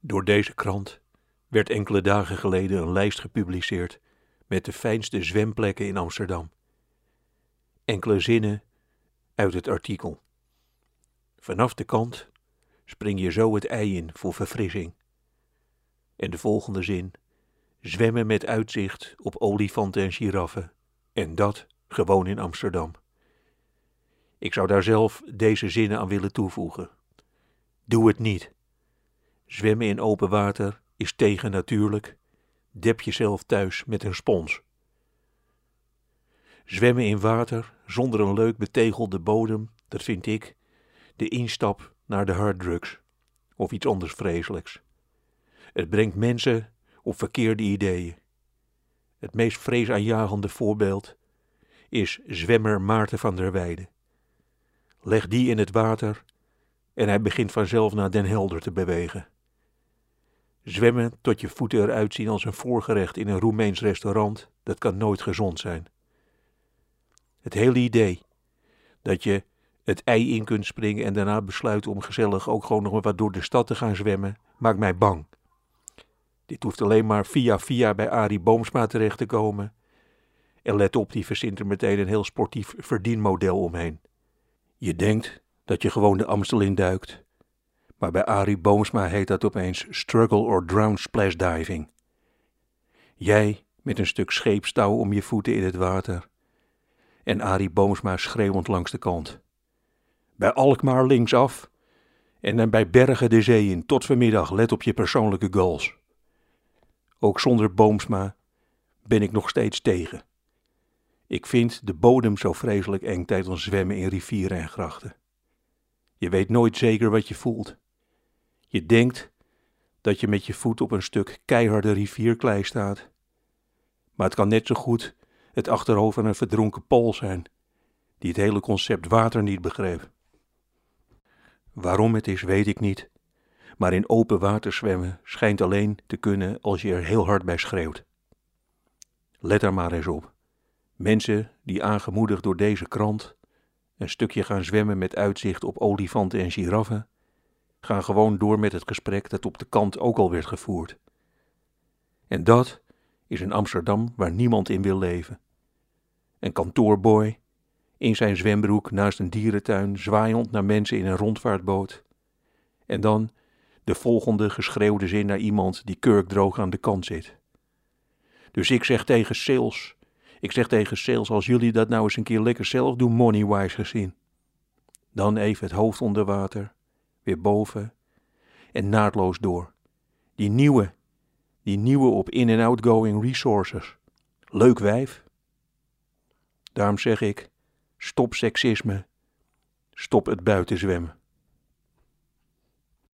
Door deze krant werd enkele dagen geleden een lijst gepubliceerd met de fijnste zwemplekken in Amsterdam. Enkele zinnen uit het artikel. Vanaf de kant spring je zo het ei in voor verfrissing. En de volgende zin: zwemmen met uitzicht op olifanten en giraffen. En dat gewoon in Amsterdam. Ik zou daar zelf deze zinnen aan willen toevoegen. Doe het niet. Zwemmen in open water is tegennatuurlijk. Dep jezelf thuis met een spons. Zwemmen in water zonder een leuk betegelde bodem, dat vind ik de instap naar de harddrugs of iets anders vreselijks. Het brengt mensen op verkeerde ideeën. Het meest vreesaanjagende voorbeeld is zwemmer Maarten van der Weijden. Leg die in het water en hij begint vanzelf naar Den Helder te bewegen. Zwemmen tot je voeten eruit zien als een voorgerecht in een Roemeens restaurant, dat kan nooit gezond zijn. Het hele idee dat je het ei in kunt springen en daarna besluit om gezellig ook gewoon nog wat door de stad te gaan zwemmen, maakt mij bang. Dit hoeft alleen maar via via bij Arie Boomsma terecht te komen. En let op, die verzint er meteen een heel sportief verdienmodel omheen. Je denkt dat je gewoon de Amstel induikt, maar bij Arie Boomsma heet dat opeens struggle or drown splash diving. Jij met een stuk scheepstouw om je voeten in het water en Arie Boomsma schreeuwend langs de kant. Bij Alkmaar linksaf en dan bij Bergen de Zee in tot vanmiddag let op je persoonlijke goals. Ook zonder Boomsma ben ik nog steeds tegen. Ik vind de bodem zo vreselijk eng tijdens zwemmen in rivieren en grachten. Je weet nooit zeker wat je voelt. Je denkt dat je met je voet op een stuk keiharde rivierklei staat. Maar het kan net zo goed het achterhoofd van een verdronken pool zijn, die het hele concept water niet begreep. Waarom het is, weet ik niet, maar in open water zwemmen schijnt alleen te kunnen als je er heel hard bij schreeuwt. Let er maar eens op. Mensen die aangemoedigd door deze krant een stukje gaan zwemmen met uitzicht op olifanten en giraffen, gaan gewoon door met het gesprek dat op de kant ook al werd gevoerd. En dat is een Amsterdam waar niemand in wil leven. Een kantoorboy in zijn zwembroek naast een dierentuin, zwaaiend naar mensen in een rondvaartboot. En dan de volgende geschreeuwde zin naar iemand die kurkdroog aan de kant zit. Dus ik zeg tegen sales, ik zeg tegen sales, als jullie dat nou eens een keer lekker zelf doen, moneywise gezien. Dan even het hoofd onder water, weer boven en naadloos door. Die nieuwe, die nieuwe op in- en outgoing resources. Leuk wijf. Daarom zeg ik, stop seksisme, stop het buitenzwemmen.